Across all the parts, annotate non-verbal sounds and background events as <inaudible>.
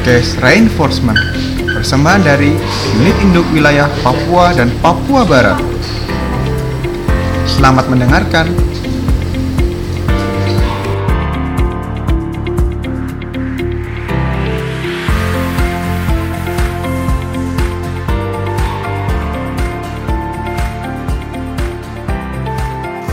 podcast Reinforcement persembahan dari Unit Induk Wilayah Papua dan Papua Barat. Selamat mendengarkan.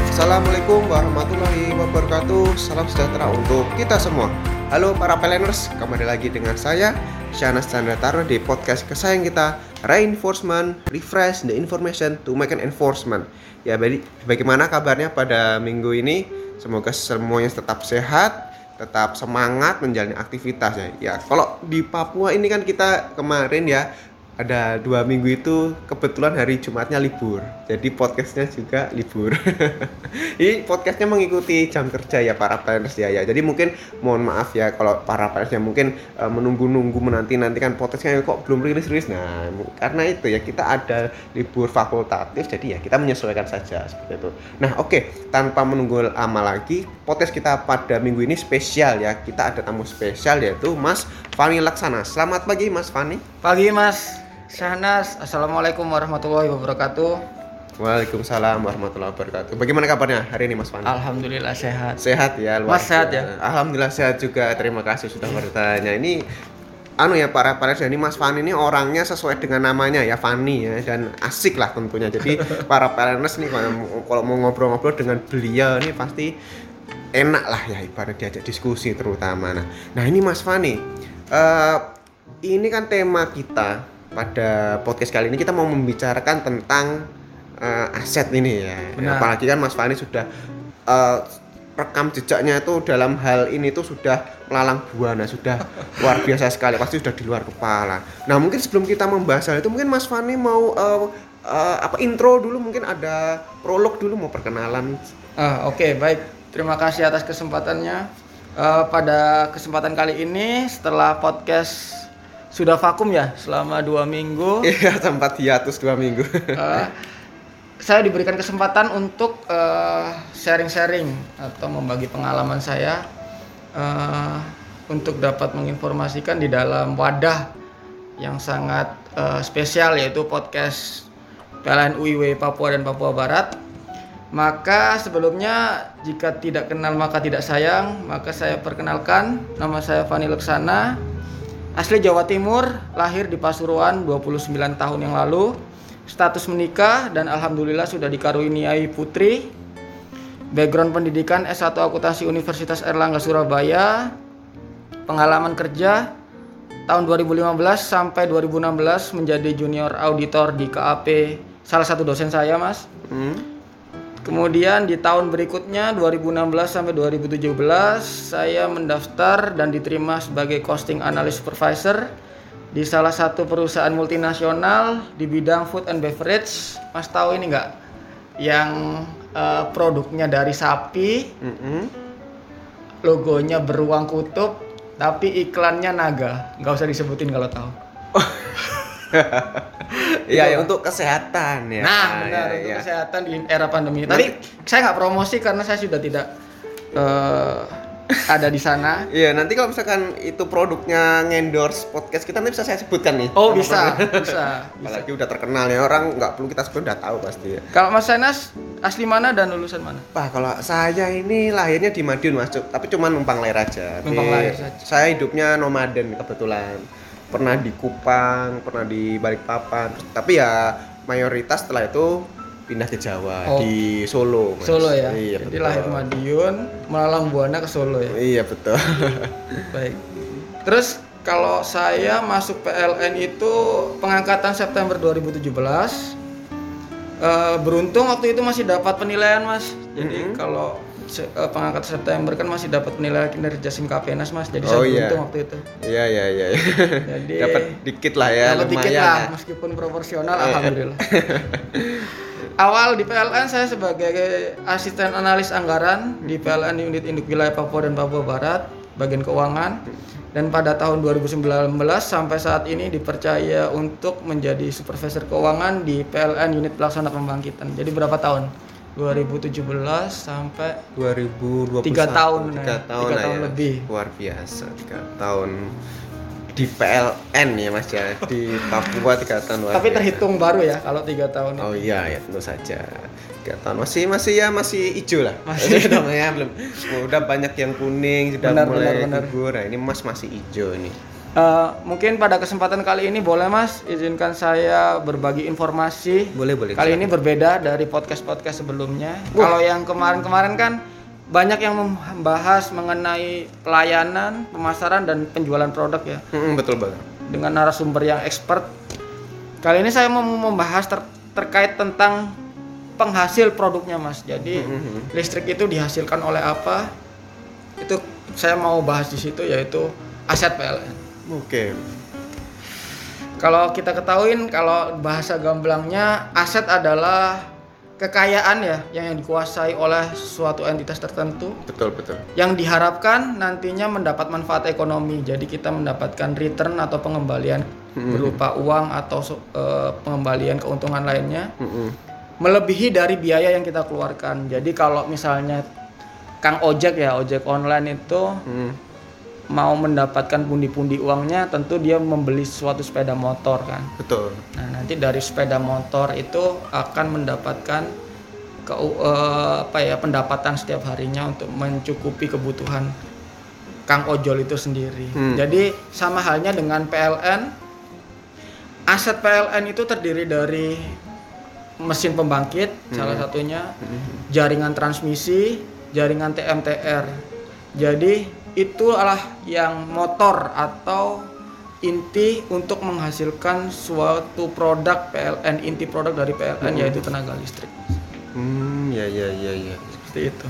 Assalamualaikum warahmatullahi wabarakatuh Salam sejahtera untuk kita semua Halo para peleners, kembali lagi dengan saya Syahnas Chandra Taro di podcast kesayang kita Reinforcement, Refresh the Information to Make an Enforcement Ya bagaimana kabarnya pada minggu ini Semoga semuanya tetap sehat tetap semangat menjalani aktivitas ya. Ya, kalau di Papua ini kan kita kemarin ya ada dua minggu itu kebetulan hari Jumatnya libur, jadi podcastnya juga libur. <laughs> ini podcastnya mengikuti jam kerja ya para planners ya ya. Jadi mungkin mohon maaf ya kalau para planners yang mungkin eh, menunggu-nunggu menanti nantikan podcastnya kok belum rilis-rilis. Nah karena itu ya kita ada libur fakultatif, jadi ya kita menyesuaikan saja seperti itu. Nah oke tanpa menunggu lama lagi podcast kita pada minggu ini spesial ya. Kita ada tamu spesial yaitu Mas Fani Laksana. Selamat pagi Mas Fani. Pagi Mas Syahnas, Assalamualaikum warahmatullahi wabarakatuh. Waalaikumsalam warahmatullahi wabarakatuh. Bagaimana kabarnya hari ini Mas Fani? Alhamdulillah sehat. Sehat ya, luar Mas sehat ya? Alhamdulillah sehat juga. Terima kasih sudah bertanya. Ini anu ya para para ini Mas Fani ini orangnya sesuai dengan namanya ya Fani ya dan asik lah tentunya. Jadi <laughs> para parents nih kalau, kalau mau ngobrol-ngobrol dengan beliau ini pasti enak lah ya ibarat diajak diskusi terutama. Nah, nah ini Mas Fani, eh, ini kan tema kita pada podcast kali ini kita mau membicarakan tentang eh, aset ini ya. Benar. Apalagi kan Mas Fani sudah eh, rekam jejaknya itu dalam hal ini tuh sudah melalang buana, sudah <laughs> luar biasa sekali, pasti sudah di luar kepala. Nah mungkin sebelum kita membahas hal itu, mungkin Mas Fani mau eh, eh, apa intro dulu, mungkin ada prolog dulu mau perkenalan. Ah, Oke baik, terima kasih atas kesempatannya. Eh, pada kesempatan kali ini setelah podcast sudah vakum ya selama dua minggu, <laughs> Iya sempat hiatus dua minggu. eh, saya diberikan kesempatan untuk eh, sharing-sharing atau membagi pengalaman saya eh, untuk dapat menginformasikan di dalam wadah yang sangat eh, spesial yaitu podcast PLN UIW Papua dan Papua Barat. Maka sebelumnya jika tidak kenal maka tidak sayang, maka saya perkenalkan nama saya Fani Leksana. Asli Jawa Timur, lahir di Pasuruan 29 tahun yang lalu. Status menikah dan alhamdulillah sudah dikaruniai putri. Background pendidikan S1 Akuntansi Universitas Erlangga Surabaya. Pengalaman kerja tahun 2015 sampai 2016 menjadi junior auditor di KAP salah satu dosen saya, Mas. Hmm? Kemudian di tahun berikutnya 2016 sampai 2017 saya mendaftar dan diterima sebagai costing analyst supervisor di salah satu perusahaan multinasional di bidang food and beverage. Mas tahu ini nggak? Yang eh, produknya dari sapi, Mm-mm. logonya beruang kutub, tapi iklannya naga. Nggak usah disebutin kalau tahu. <laughs> <laughs> Iya ya, untuk kesehatan ya. Nah, Ah, benar ya, untuk ya. kesehatan di era pandemi. Tapi saya nggak promosi karena saya sudah tidak eh, ada di sana. Iya, nanti kalau misalkan itu produknya ngendorse podcast kita nanti bisa saya sebutkan nih. Oh bisa, bisa. Apalagi udah terkenal ya orang nggak perlu kita sebut udah tahu pasti ya. Kalau Mas Sanas asli mana dan lulusan mana? Pak, kalau saya ini lahirnya di Madiun Mas, tapi cuma numpang lahir aja. Numpang lahir saja. Saya hidupnya nomaden kebetulan. Pernah di Kupang, pernah di Balikpapan, tapi ya mayoritas setelah itu pindah ke Jawa Oh. di Solo. Mas. Solo ya. Iya, Jadi betul. lahir Madiun, melalang buana ke Solo ya. Iya betul. <laughs> Baik. Terus kalau saya masuk PLN itu pengangkatan September 2017. Eh, beruntung waktu itu masih dapat penilaian mas. Jadi kalau se- eh, pengangkatan September kan masih dapat penilaian kinerja Simkapenas mas. Jadi Oh, saya iya. beruntung waktu itu. Iya iya iya. iya. Jadi <laughs> Dapat dikit lah ya, dapat dikit lah ya. meskipun proporsional alhamdulillah <laughs> awal di PLN saya sebagai asisten analis anggaran di PLN unit induk wilayah Papua dan Papua Barat bagian keuangan dan pada tahun 2019 sampai saat ini dipercaya untuk menjadi supervisor keuangan di PLN unit pelaksana pembangkitan jadi berapa tahun 2017 sampai 2021 Tiga tahun, tiga ya. tahun, Tiga tahun ya. lebih. luar biasa tiga tahun di PLN ya Mas ya di Papua tiga tahun luar Tapi biasa. terhitung baru ya kalau tiga tahun. Oh iya ya tentu saja tiga tahun masih masih ya masih hijau lah Masih. Dong, ya belum udah banyak yang kuning sudah Benar, mulai benar, benar. gugur nah, ini Mas masih hijau ini Eh, mungkin pada kesempatan kali ini boleh Mas izinkan saya berbagi informasi. boleh boleh Kali ini berbeda dari podcast-podcast sebelumnya. Wah. Kalau yang kemarin-kemarin kan banyak yang membahas mengenai pelayanan, pemasaran dan penjualan produk ya Mm-mm, betul banget dengan narasumber yang expert. Kali ini saya mau membahas ter- terkait tentang penghasil produknya Mas. Jadi Mhm. listrik itu dihasilkan oleh apa? Itu saya mau bahas di situ yaitu aset PLN. Oke Kalau kita ketahuin kalau bahasa gamblangnya aset adalah kekayaan ya yang dikuasai oleh suatu entitas tertentu betul betul yang diharapkan nantinya mendapat manfaat ekonomi. Jadi kita mendapatkan return atau pengembalian berupa uang atau eh, pengembalian keuntungan lainnya melebihi dari biaya yang kita keluarkan. Jadi kalau misalnya Kang ojek ya, ojek online itu Mm. Mau mendapatkan pundi-pundi uangnya tentu dia membeli suatu sepeda motor kan. betul Nah, nanti dari sepeda motor itu akan mendapatkan ke eh, apa ya pendapatan setiap harinya untuk mencukupi kebutuhan Kang ojol itu sendiri. Hmm. Jadi sama halnya dengan PLN. Aset PLN itu terdiri dari mesin pembangkit salah satunya, jaringan transmisi, jaringan TMTR. Jadi itu adalah yang motor atau inti untuk menghasilkan suatu produk PLN inti produk dari PLN yaitu tenaga listrik. Hmm ya ya ya ya. Seperti itu.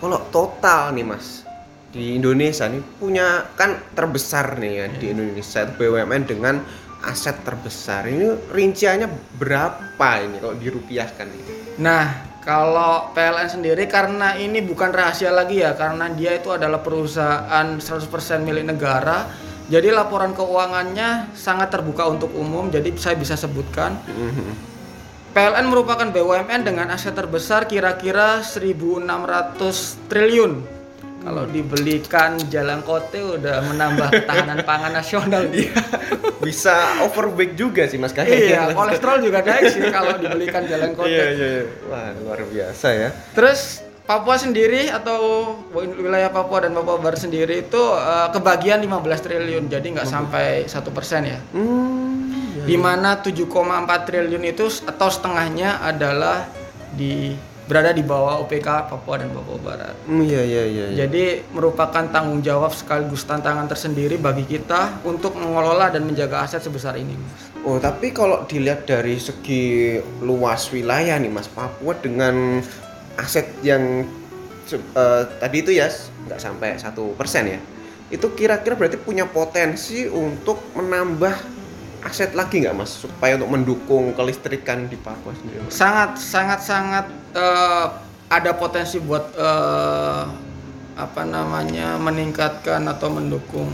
Kalau total nih Mas di Indonesia nih punya kan terbesar nih ya di Indonesia itu BUMN dengan aset terbesar. Ini rinciannya berapa ini kalau dirupiahkan? Ini nah kalau PLN sendiri karena ini bukan rahasia lagi ya karena dia itu adalah perusahaan 100% milik negara jadi laporan keuangannya sangat terbuka untuk umum jadi saya bisa sebutkan PLN merupakan BUMN dengan aset terbesar kira-kira 1.600 triliun. Kalau dibelikan jalan kote udah menambah <laughs> ketahanan pangan nasional dia. bisa overweight juga sih Mas iya, kayaknya kolesterol juga naik sih kalau dibelikan jalan kote. iya iya iya. wah luar biasa ya Terus Papua sendiri atau wilayah Papua dan Papua Barat sendiri itu eh, kebagian 15 triliun, jadi nggak sampai satu persen ya. hmm di mana 7,4 triliun itu atau setengahnya adalah di berada di bawah OPK Papua dan Papua Barat. Hmm, iya iya iya iya. Jadi merupakan tanggung jawab sekaligus tantangan tersendiri bagi kita untuk mengelola dan menjaga aset sebesar ini. Mas. Oh, tapi kalau dilihat dari segi luas wilayah nih Mas Papua dengan aset yang eh, tadi itu ya nggak sampai satu persen ya, itu kira-kira berarti punya potensi untuk menambah aset lagi nggak Mas supaya untuk mendukung kelistrikan di Papua sendiri? Sangat sangat sangat eh, ada potensi buat eh, apa namanya meningkatkan atau mendukung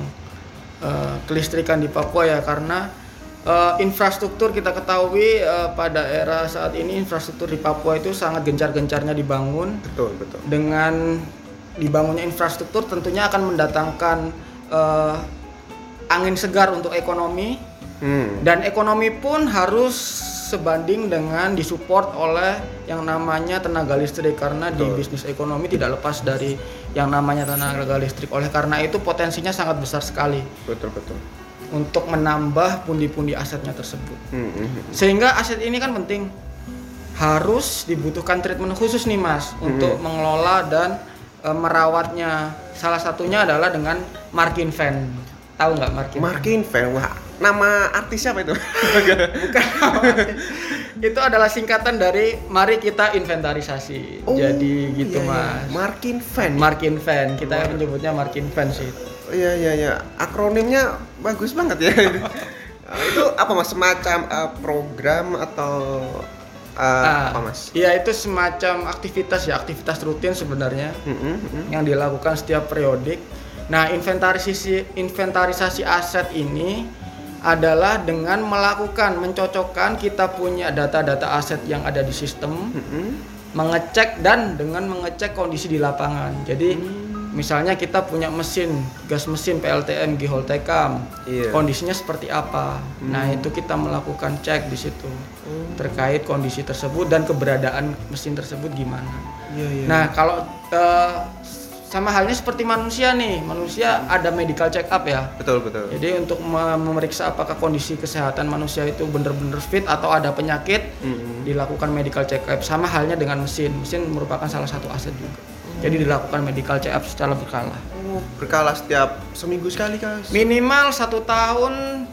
eh, kelistrikan di Papua ya karena eh, infrastruktur kita ketahui eh, pada era saat ini infrastruktur di Papua itu sangat gencar-gencarnya dibangun Betul betul. dengan dibangunnya infrastruktur tentunya akan mendatangkan eh, angin segar untuk ekonomi Hmm. dan ekonomi pun harus sebanding dengan disupport oleh yang namanya tenaga listrik karena di Betul. bisnis ekonomi tidak lepas dari yang namanya tenaga listrik oleh karena itu potensinya sangat besar sekali Betul betul. untuk menambah pundi-pundi asetnya tersebut Hmm, hmm, hmm. sehingga aset ini kan penting harus dibutuhkan treatment khusus nih mas untuk mengelola dan e, merawatnya salah satunya adalah dengan markin fan tahu nggak markin fan? Markin fan, wah nama artis siapa itu? bukan <laughs> itu adalah singkatan dari mari kita inventarisasi Oh, jadi gitu iya, iya. mas Markin fan. markin fan kita menyebutnya markin fan sih Iya iya iya. Akronimnya bagus banget ya. Uh, <laughs> itu apa mas? Semacam uh, program atau uh, Ah, apa mas? Iya itu semacam aktivitas ya aktivitas rutin sebenarnya Mm-mm, mm-mm. yang dilakukan setiap periodik. Nah, inventarisasi inventarisasi aset ini adalah dengan melakukan mencocokkan kita punya data-data aset yang ada di sistem, Mm-mm. mengecek dan dengan mengecek kondisi di lapangan. Jadi misalnya kita punya mesin gas mesin PLTM Giholtekam Iya. kondisinya seperti apa nah itu kita melakukan cek di situ terkait kondisi tersebut dan keberadaan mesin tersebut gimana Iya, iya. nah kalau eh, sama halnya seperti manusia nih. Manusia ada medical check up ya. Betul betul. jadi untuk me- memeriksa apakah kondisi kesehatan manusia itu benar-benar fit atau ada penyakit Mm-mm. dilakukan medical check up. Sama halnya dengan mesin. Mesin merupakan salah satu aset juga. Jadi dilakukan medical check up secara berkala. Oh, berkala setiap seminggu sekali kan? minimal satu tahun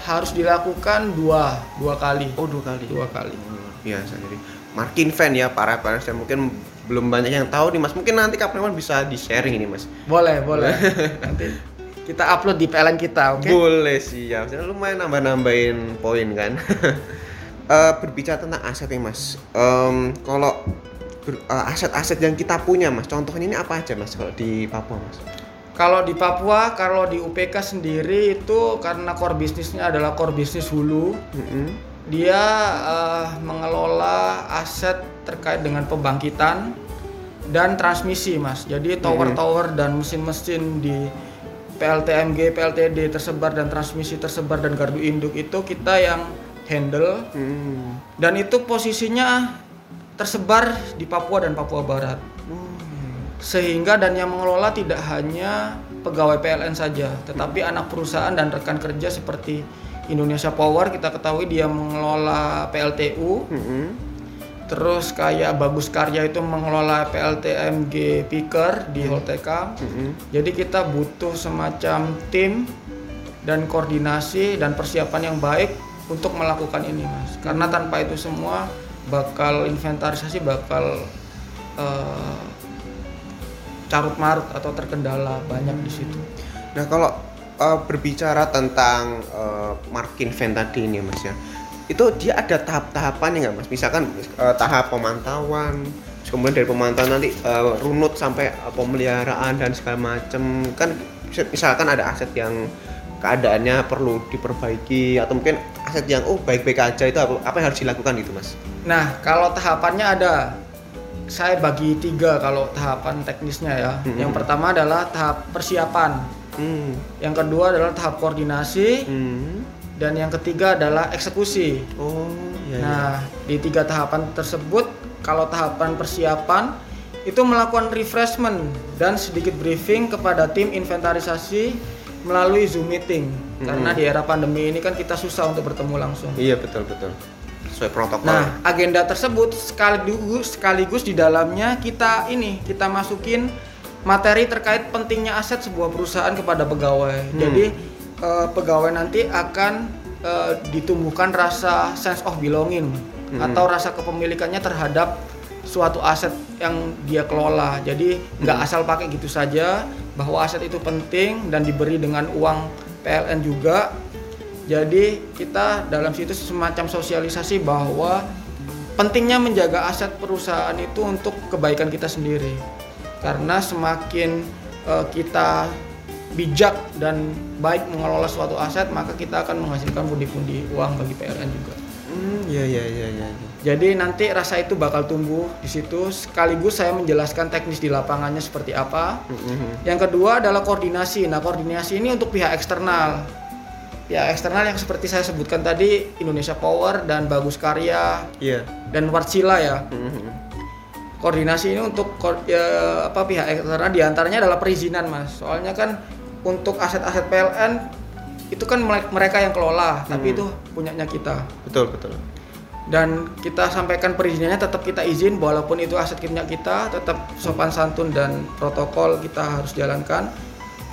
harus dilakukan dua dua kali. Oh dua kali. dua kali. Luar biasa jadi. Markin fan ya para parents yang mungkin belum banyak yang tahu nih mas. Mungkin nanti kapan bisa di sharing ini mas. Boleh boleh. <laughs> Nanti kita upload di PLN kita oke? Boleh siap. Lumayan nambah nambahin poin kan? <laughs> Eh, berbicara tentang aset nih mas. Em, kalau eh, aset-aset yang kita punya mas contohnya ini apa aja mas kalau di Papua mas? Kalau di Papua, kalau di UPK sendiri itu karena core bisnisnya adalah core bisnis hulu, Mm-mm. dia eh, mengelola aset terkait dengan pembangkitan dan transmisi, Mas. Jadi tower-tower dan mesin-mesin di PLTMG, PLTD tersebar dan transmisi tersebar dan gardu induk itu kita yang handle Hmm. dan itu posisinya tersebar di Papua dan Papua Barat. Sehingga dan yang mengelola tidak hanya pegawai PLN saja, tetapi anak perusahaan dan rekan kerja seperti Indonesia Power kita ketahui dia mengelola PLTU, Mm-mm. Terus kayak Bagus Karya itu mengelola PLTMG Piker di Holteka. Mm-mm. Jadi kita butuh semacam tim dan koordinasi dan persiapan yang baik untuk melakukan ini, Mas. Karena tanpa itu semua bakal inventarisasi bakal eh, carut marut atau terkendala banyak di situ. Nah kalau uh, berbicara tentang uh, markin van tadi ini mas ya, itu dia ada tahap-tahapannya nggak mas? Misalkan uh, tahap pemantauan, terus kemudian dari pemantauan nanti uh, runut sampai uh, pemeliharaan dan segala macam kan mis- misalkan ada aset yang keadaannya perlu diperbaiki atau mungkin aset yang oh baik-baik aja itu apa, apa yang harus dilakukan gitu mas? Nah, kalau tahapannya ada, saya bagi tiga kalau tahapan teknisnya ya. Mhm. Yang pertama adalah tahap persiapan, Hmm. yang kedua adalah tahap koordinasi, Hmm. Dan yang ketiga adalah eksekusi. Oh iya. iya. Nah, di tiga tahapan tersebut, kalau tahapan persiapan itu melakukan refreshment dan sedikit briefing kepada tim inventarisasi melalui Zoom meeting. Karena di era pandemi ini kan kita susah untuk bertemu langsung. Iya betul betul. Sesuai protokol. Nah, agenda tersebut sekaligus sekaligus di dalamnya kita ini kita masukin materi terkait pentingnya aset sebuah perusahaan kepada pegawai. Jadi eh, pegawai nanti akan eh, ditumbuhkan rasa sense of belonging atau rasa kepemilikannya terhadap suatu aset yang dia kelola. Jadi nggak asal pakai gitu saja bahwa aset itu penting dan diberi dengan uang PLN juga jadi kita dalam situ semacam sosialisasi bahwa pentingnya menjaga aset perusahaan itu untuk kebaikan kita sendiri. Karena semakin eh, kita bijak dan baik mengelola suatu aset, maka kita akan menghasilkan pundi-pundi uang bagi PLN juga. Hmm, iya iya iya iya. iya. Jadi nanti rasa itu bakal tumbuh di situ. Sekaligus saya menjelaskan teknis di lapangannya seperti apa. Mhm. Yang kedua adalah koordinasi. Nah, koordinasi ini untuk pihak eksternal. Pihak eksternal yang seperti saya sebutkan tadi Indonesia Power dan Bagus Karya Iya. dan Wartsila ya. Mhm. Koordinasi ini untuk ya, apa pihak eksternal di antaranya adalah perizinan mas. Soalnya kan untuk aset-aset PLN itu kan mere- mereka yang kelola, tapi itu punyanya kita. Betul betul. Dan kita sampaikan perizinannya tetap kita izin walaupun itu aset punya kita, tetap sopan santun dan protokol kita harus jalankan.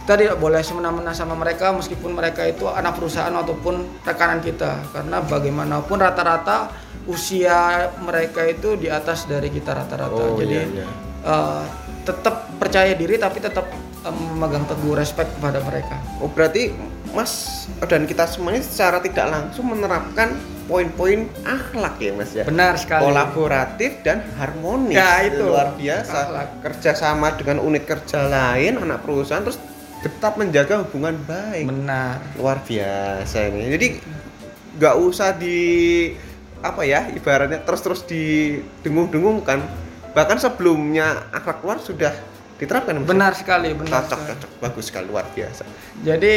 Kita tidak boleh semena-mena sama mereka meskipun mereka itu anak perusahaan ataupun rekanan kita karena bagaimanapun rata-rata usia mereka itu di atas dari kita rata-rata. Oh, Jadi iya, iya. eh, tetap percaya diri tapi tetap memegang teguh respect kepada mereka. Oh berarti Mas dan kita semuanya secara tidak langsung menerapkan poin-poin akhlak ya Mas ya. Benar sekali. Kolaboratif dan harmonis. Ya, itu. luar biasa. Akhlak. Kerjasama dengan unit kerja lain, anak perusahaan terus tetap menjaga hubungan baik. Benar. luar biasa ini. Jadi nggak usah di apa ya ibaratnya terus-terus didengung-dengungkan. Bahkan sebelumnya akhlak luar sudah diterapkan Mas? Benar sekali, benar. cocok sekali. cocok bagus sekali luar biasa Jadi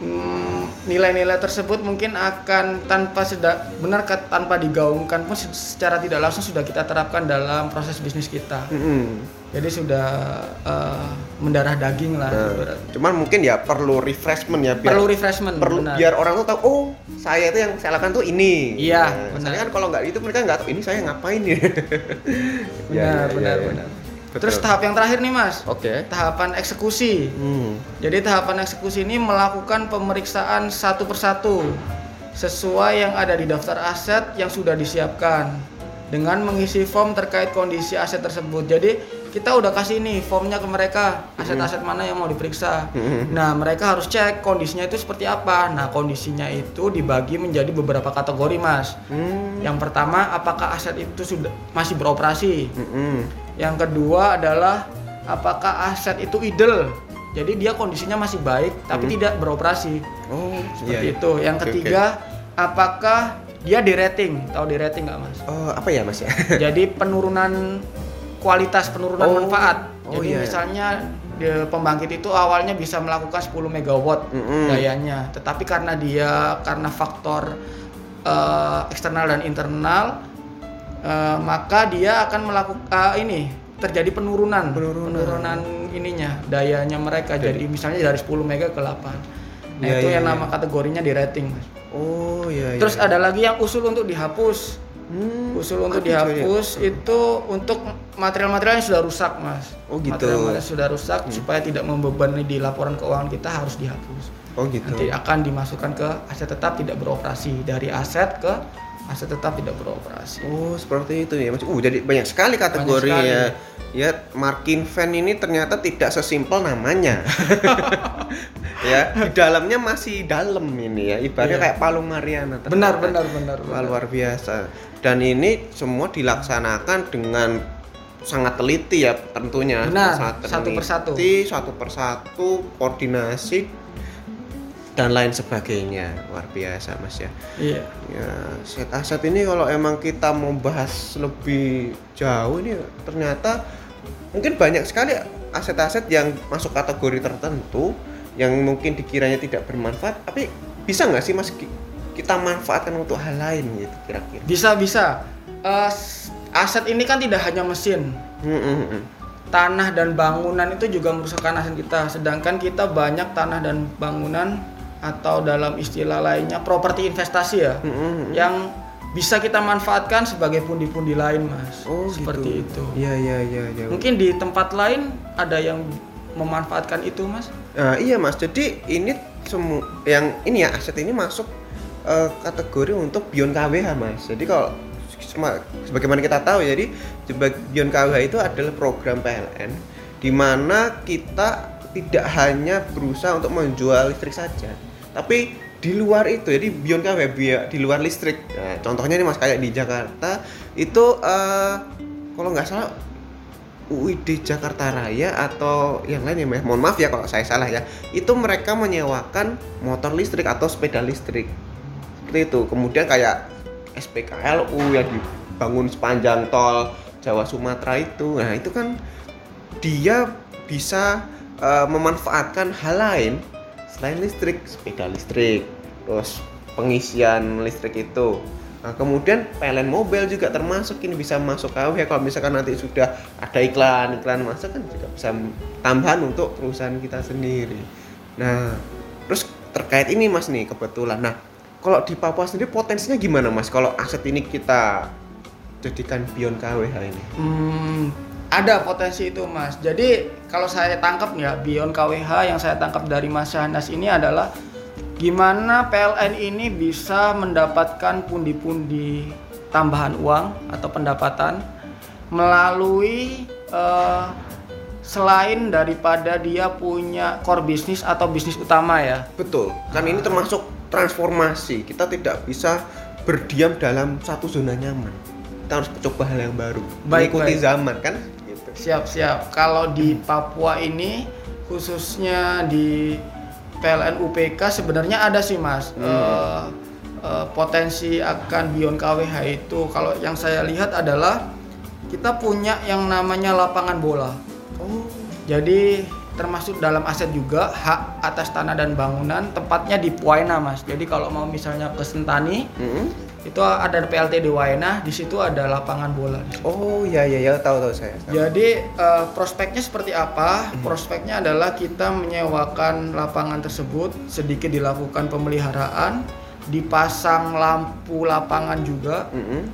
mm, nilai-nilai tersebut mungkin akan tanpa seda, benar tanpa digaungkan pun se- secara tidak langsung sudah kita terapkan dalam proses bisnis kita. Mm-mm. Jadi sudah eh, mendarah daging lah. Nah, ibarat. cuman mungkin ya perlu refreshment ya biar Perlu refreshment, perlu benar. biar orang tuh tahu oh saya itu yang saya lakukan tuh ini Iya, Nah, benar. kan kalau nggak itu mereka nggak tahu ini saya ngapain ya <laughs> Benar, Ya, ya, benar, ya, ya. benar. Betul. Terus tahap yang terakhir nih mas, oke tahapan eksekusi. Hmm. Jadi tahapan eksekusi ini melakukan pemeriksaan satu persatu sesuai yang ada di daftar aset yang sudah disiapkan dengan mengisi form terkait kondisi aset tersebut. Jadi kita udah kasih nih formnya ke mereka aset-aset mana yang mau diperiksa. Mhm. Nah mereka harus cek kondisinya itu seperti apa. Nah kondisinya itu dibagi menjadi beberapa kategori mas. Hmm. Yang pertama apakah aset itu sudah masih beroperasi. Yang kedua adalah apakah aset itu idle. Jadi dia kondisinya masih baik tapi Hmm. tidak beroperasi. oh Seperti iya, iya. itu. Yang ketiga, apakah dia di rating? Tahu di rating nggak, Mas? oh apa ya mas ya Jadi <laughs> penurunan kualitas, penurunan Oh. manfaat. Oh, Jadi iya. misalnya di pembangkit itu awalnya bisa melakukan 10 megawatt Mm-mm. dayanya, tetapi karena dia karena faktor eh, eksternal dan internal eh, maka dia akan melakukan ini terjadi penurunan Penurunan. ininya dayanya mereka jadi, Jadi- misalnya dari 10 mega ke 8 nah Iya, itu iya, yang iya. nama kategorinya di rating Mas. oh iya iya terus ada lagi yang usul untuk dihapus Hmm. usul untuk itu ya? dihapus itu untuk material-material yang sudah rusak mas Oh, gitu. material-material yang sudah rusak supaya tidak membebani di laporan keuangan kita harus dihapus oh gitu nanti akan dimasukkan ke aset tetap tidak beroperasi dari aset ke aset tetap tidak beroperasi Oh seperti itu ya mas. Uh jadi banyak sekali kategori Banyak sekali. ya. Ya marking fan ini ternyata tidak sesimpel namanya. <laughs> ya di dalamnya masih dalam ini ya. Ibaratnya Iya. kayak palung Mariana. ternyata. benar benar benar, benar. luar biasa. Dan ini semua dilaksanakan dengan sangat teliti ya tentunya. Benar, Sangat satu persatu. satu persatu, koordinasi dan lain sebagainya. Luar biasa mas ya. iya Ya, set aset ini kalau emang kita mau bahas lebih jauh ini ternyata mungkin banyak sekali aset-aset yang masuk kategori tertentu yang mungkin dikiranya tidak bermanfaat, tapi bisa nggak sih mas ki- kita manfaatkan untuk hal lain gitu kira-kira? bisa bisa Eh, s- aset ini kan tidak hanya mesin hmm, hmm. tanah dan bangunan itu juga merupakan aset kita sedangkan kita banyak tanah dan bangunan atau dalam istilah lainnya properti investasi ya Hmm, hmm, yang bisa kita manfaatkan sebagai pundi-pundi lain mas Oh, seperti gitu. itu Iya iya iya. iya. mungkin di tempat lain ada yang memanfaatkan itu mas Nah, iya mas, jadi ini semua yang ini ya aset ini masuk eh, kategori untuk Beyond KWH mas. Jadi kalau sebagaimana kita tahu, jadi Beyond KWH itu adalah program PLN di mana kita tidak hanya berusaha untuk menjual listrik saja, tapi di luar itu, jadi Beyond bi- di luar listrik. Nah, contohnya nih mas kayak di Jakarta itu eh, kalau nggak salah UID Jakarta Raya atau yang lain ya Mas. mohon maaf ya kalau saya salah ya itu mereka menyewakan motor listrik atau sepeda listrik seperti itu kemudian kayak SPKLU yang dibangun sepanjang tol Jawa Sumatera itu nah itu kan dia bisa eh, memanfaatkan hal lain selain listrik sepeda listrik terus pengisian listrik itu Nah, kemudian PLN Mobile juga termasuk ini bisa masuk KW kalau misalkan nanti sudah ada iklan iklan masuk kan juga bisa tambahan untuk perusahaan kita sendiri. Nah, terus terkait ini Mas nih kebetulan. Nah, kalau di Papua sendiri potensinya gimana Mas kalau aset ini kita jadikan Beyond KWH ini? Hmm, ada potensi itu mas. Jadi kalau saya tangkap ya Beyond KWH yang saya tangkap dari Mas Syahnas ini adalah gimana PLN ini bisa mendapatkan pundi-pundi tambahan uang atau pendapatan melalui eh, selain daripada dia punya core bisnis atau bisnis utama ya. Betul, kan ini termasuk transformasi. Kita tidak bisa berdiam dalam satu zona nyaman. Kita harus mencoba hal yang baru, Baik, mengikuti baik. zaman kan. Siap siap. Kalau di Papua ini khususnya di PLN UPK sebenarnya ada sih mas Hmm. Eh, eh, potensi akan Beyond KWH itu. Kalau yang saya lihat adalah kita punya yang namanya lapangan bola. Oh. Jadi termasuk dalam aset juga hak atas tanah dan bangunan tempatnya di Puaina mas. Jadi kalau mau misalnya ke Sentani Mm-mm. Itu ada PLT di Waina, di situ ada lapangan bola. Oh iya iya ya tahu tahu saya. Jadi eh, prospeknya seperti apa? Prospeknya adalah kita menyewakan lapangan tersebut, sedikit dilakukan pemeliharaan, dipasang lampu lapangan juga Mm-mm.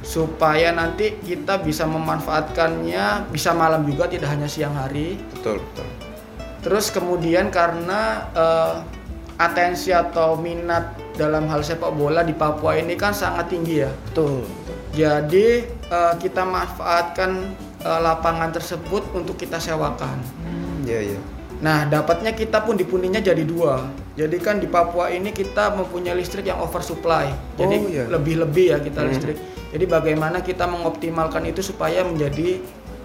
supaya nanti kita bisa memanfaatkannya bisa malam juga tidak hanya siang hari. Betul betul. Terus kemudian karena eh, atensi atau minat dalam hal sepak bola di Papua ini kan sangat tinggi ya. Betul. Jadi eh, kita manfaatkan eh, lapangan tersebut untuk kita sewakan. Iya iya. Nah, dapatnya kita pun dipundinya jadi dua. Jadi kan di Papua ini kita mempunyai listrik yang oversupply. Jadi Oh, iya. lebih-lebih ya kita Hmm. listrik. Jadi bagaimana kita mengoptimalkan itu supaya menjadi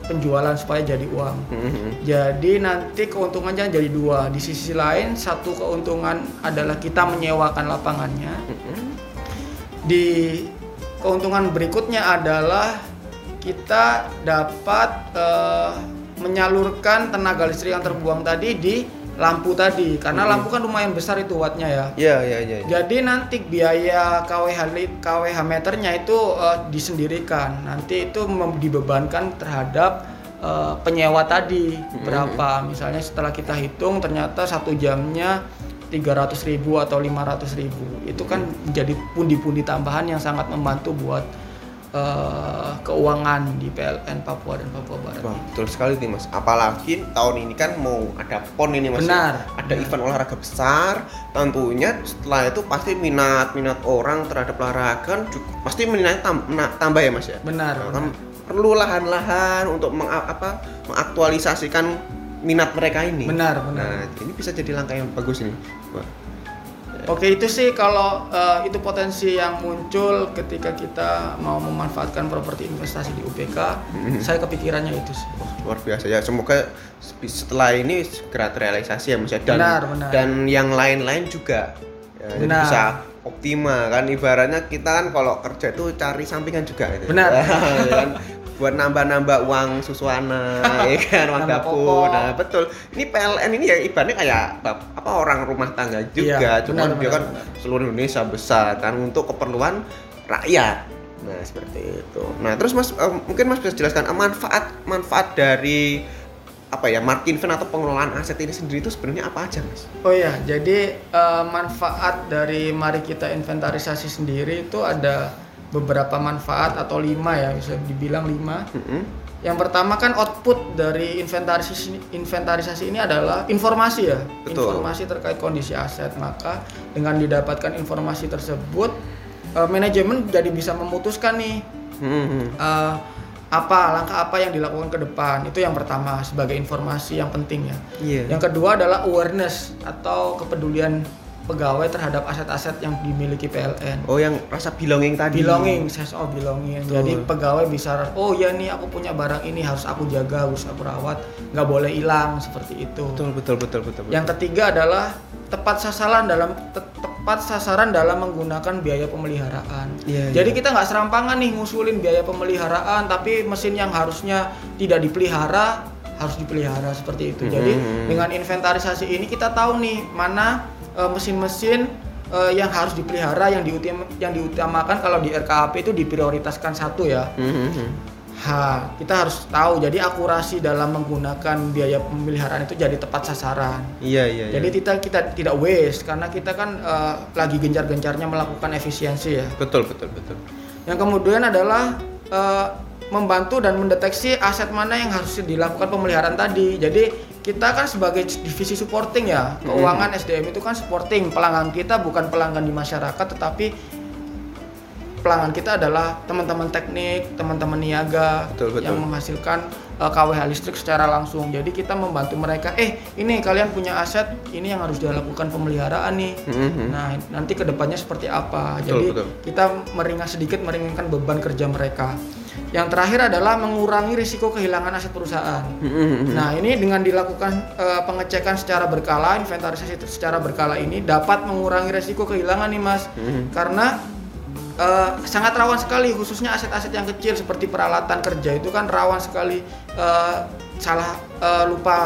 penjualan supaya jadi uang. Mm-mm. Jadi nanti keuntungannya jadi dua. Di sisi lain satu keuntungan adalah kita menyewakan lapangannya. Mm-mm. Di keuntungan berikutnya adalah kita dapat eh, menyalurkan tenaga listrik yang terbuang tadi di lampu tadi karena Mhm. lampu kan lumayan besar itu wattnya ya. Iya iya iya. iya. Jadi nanti biaya KWH KWH meternya itu eh, disendirikan. Nanti itu dibebankan terhadap eh, penyewa tadi berapa. Misalnya setelah kita hitung ternyata satu jamnya 300.000 ribu atau 500.000 ribu. Itu kan menjadi pundi-pundi tambahan yang sangat membantu buat eh, keuangan di PLN Papua dan Papua Barat. Wah, betul sekali nih mas. Apalagi tahun ini kan mau ada pon ini mas. ya. Benar, Ada benar. event olahraga besar. Tentunya setelah itu pasti minat minat orang terhadap olahraga kan ju- pasti minatnya tam- tambah ya mas ya. Benar. Nah, kan perlu lahan-lahan untuk meng- apa mengaktualisasikan minat mereka ini. Benar, benar. Nah, ini bisa jadi langkah yang bagus ini. Wah. Oke itu sih kalau eh, itu potensi yang muncul ketika kita mau memanfaatkan properti investasi di UPK, Mhm. saya kepikirannya itu sih. Wah, luar biasa ya. Semoga setelah ini segera terrealisasi ya Mas ya. Dan, Benar, benar. dan yang lain-lain juga. Ya, jadi Benar. bisa optimal kan ibaratnya kita kan kalau kerja itu cari sampingan juga gitu. Benar. <laughs> Ya kan? Buat nambah-nambah uang susuana <laughs> ya kan uang dapur nah betul. Ini PLN ini ya ibaratnya kayak apa orang rumah tangga juga. Iya, cuma benar, dia benar, kan benar. seluruh Indonesia besar kan untuk keperluan rakyat. Nah seperti itu. Nah terus mas eh, mungkin mas bisa jelaskan eh, manfaat manfaat dari apa ya market event atau pengelolaan aset ini sendiri itu sebenarnya apa aja mas? Oh ya, jadi eh, manfaat dari mari kita inventarisasi sendiri itu ada beberapa manfaat atau lima ya bisa dibilang lima. Mm-mm. Yang pertama kan output dari inventarisasi inventarisasi ini adalah informasi ya, Betul. informasi terkait kondisi aset. Maka dengan didapatkan informasi tersebut, eh, manajemen jadi bisa memutuskan nih Mm-mm. eh, apa langkah apa yang dilakukan ke depan. Itu yang pertama sebagai informasi yang penting ya. iya Yang kedua adalah awareness atau kepedulian pegawai terhadap aset-aset yang dimiliki PLN. oh yang rasa belonging tadi Belonging, sense of belonging. Betul. Jadi pegawai bisa, oh ya nih aku punya barang ini harus aku jaga, harus aku rawat, nggak boleh hilang seperti itu. betul betul betul betul, betul. Yang ketiga adalah tepat sasaran dalam te- tepat sasaran dalam menggunakan biaya pemeliharaan. Iya, Jadi iya. kita nggak serampangan nih ngusulin biaya pemeliharaan, tapi mesin yang harusnya tidak dipelihara harus dipelihara seperti itu. Jadi Mhm. dengan inventarisasi ini kita tahu nih mana mesin-mesin eh, yang harus dipelihara yang diutim yang diutamakan kalau di RKAP itu diprioritaskan satu ya. Mhm. Ha, kita harus tahu. Jadi akurasi dalam menggunakan biaya pemeliharaan itu jadi tepat sasaran. iya iya iya. Jadi kita kita tidak waste karena kita kan eh, lagi gencar-gencarnya melakukan efisiensi ya. betul betul betul Yang kemudian adalah eh, membantu dan mendeteksi aset mana yang harus dilakukan pemeliharaan tadi. Jadi kita kan sebagai divisi supporting ya, keuangan SDM itu kan supporting. Pelanggan kita bukan pelanggan di masyarakat tetapi pelanggan kita adalah teman-teman teknik, teman-teman niaga Betul, betul. yang menghasilkan eh, KWH listrik secara langsung. Jadi kita membantu mereka, eh ini kalian punya aset, ini yang harus dilakukan pemeliharaan nih. Mhm. Nah, nanti ke depannya seperti apa? Betul, Jadi betul. kita meringan sedikit meringankan beban kerja mereka. Yang terakhir adalah mengurangi risiko kehilangan aset perusahaan. Mhm. Nah, ini dengan dilakukan eh, pengecekan secara berkala, inventarisasi secara berkala ini dapat mengurangi risiko kehilangan nih, Mas. Mhm. Karena eh, sangat rawan sekali khususnya aset-aset yang kecil seperti peralatan kerja itu kan rawan sekali eh, salah eh, lupa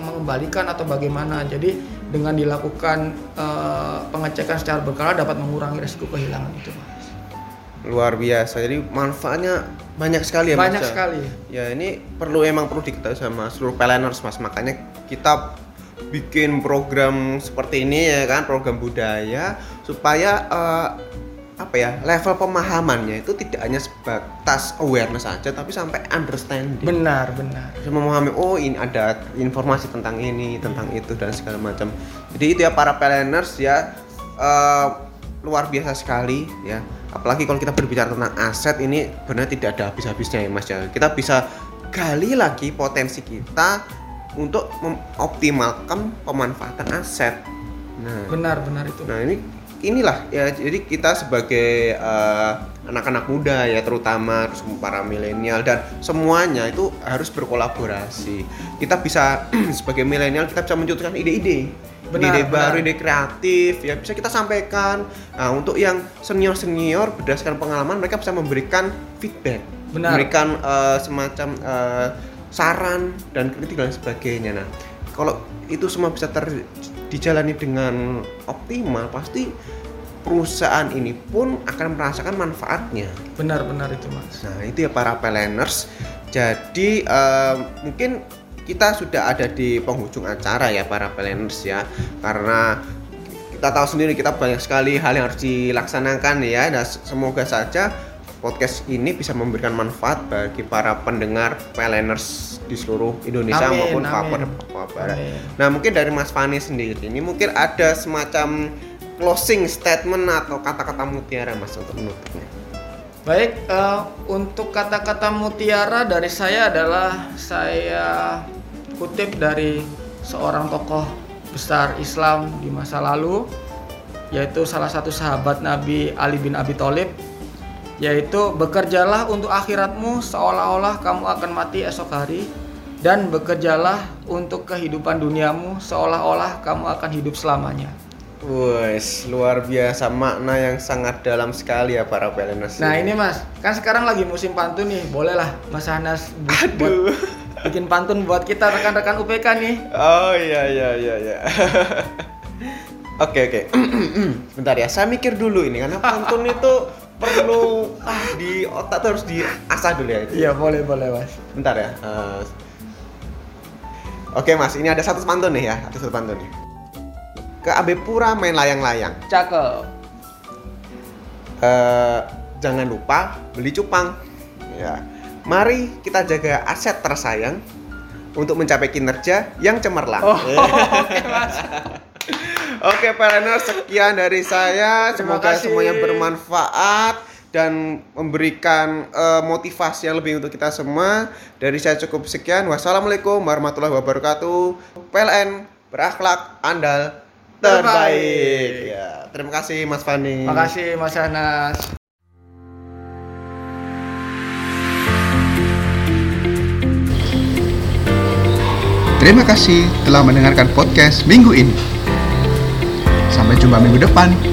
mengembalikan atau bagaimana. Jadi dengan dilakukan eh, pengecekan secara berkala dapat mengurangi resiko kehilangan itu, Mas. Luar biasa jadi manfaatnya banyak sekali ya Mas, Banyak ya? sekali. ya ini perlu emang perlu diketahui sama seluruh peleners mas makanya kita bikin program seperti ini ya kan program budaya supaya eh, apa ya level pemahamannya itu tidak hanya sebatas awareness saja tapi sampai understanding Benar, benar. bisa memahami oh ini ada informasi tentang ini tentang itu dan segala macam jadi itu ya para peleners ya eh, luar biasa sekali ya apalagi kalau kita berbicara tentang aset ini benar tidak ada habis-habisnya ya mas ya kita bisa gali lagi potensi kita untuk mengoptimalkan pemanfaatan aset nah Benar, benar itu. Nah ini inilah ya jadi kita sebagai eh, anak-anak muda ya terutama terus para milenial dan semuanya itu harus berkolaborasi. Kita bisa <clears throat> sebagai milenial kita bisa menunjukkan ide-ide. Benar, ide baru, benar. ide kreatif ya bisa kita sampaikan. Nah, untuk yang senior-senior berdasarkan pengalaman mereka bisa memberikan feedback, Benar. memberikan eh, semacam eh, saran dan kritik dan sebagainya. Nah, kalau itu semua bisa ter dijalani dengan optimal pasti perusahaan ini pun akan merasakan manfaatnya. Benar, benar itu, Mas. Nah, itu ya para peleners. Jadi eh, mungkin kita sudah ada di penghujung acara ya para peleners ya. Karena kita tahu sendiri kita banyak sekali hal yang harus dilaksanakan ya. Dan semoga saja podcast ini bisa memberikan manfaat bagi para pendengar peleners di seluruh Indonesia Amin, maupun. Papua Papua Barat. Amin. Nah, mungkin dari Mas Fani sendiri ini mungkin ada semacam closing statement atau kata-kata mutiara Mas untuk menutupnya. Baik, eh, untuk kata-kata mutiara dari saya adalah saya kutip dari seorang tokoh besar Islam di masa lalu, yaitu salah satu sahabat Nabi Ali bin Abi Thalib, yaitu bekerjalah untuk akhiratmu seolah-olah kamu akan mati esok hari, dan bekerjalah untuk kehidupan duniamu seolah-olah kamu akan hidup selamanya. Wes, luar biasa makna yang sangat dalam sekali ya para peleners. Nah ini mas, kan sekarang lagi musim pantun nih, bolehlah Mas Hanas bu- buat. Bikin pantun buat kita rekan-rekan UPK nih. Oh iya iya iya iya. <laughs> Oke oke. <clears throat> Bentar ya, saya mikir dulu ini karena pantun itu perlu ah di otak tuh harus diasah dulu ya. Iya boleh boleh mas. Bentar ya. eh. Oke mas, ini ada satu pantun nih ya, ada satu pantun nih. Ke Abe Pura main layang-layang. Cakep. Eh, jangan lupa beli cupang. Ya. Mari kita jaga aset tersayang untuk mencapai kinerja yang cemerlang. Oh, <laughs> oke mas. Oke, Peleners, sekian dari saya. Terima Semoga kasih. semuanya bermanfaat dan memberikan eh, motivasi yang lebih untuk kita semua. Dari saya cukup sekian. Wassalamualaikum warahmatullahi wabarakatuh. PLN berakhlak andal terbaik. Terbaik. Ya, terima kasih Mas Fani. Makasih Mas Hanas. Terima kasih telah mendengarkan podcast minggu ini. Sampai jumpa minggu depan.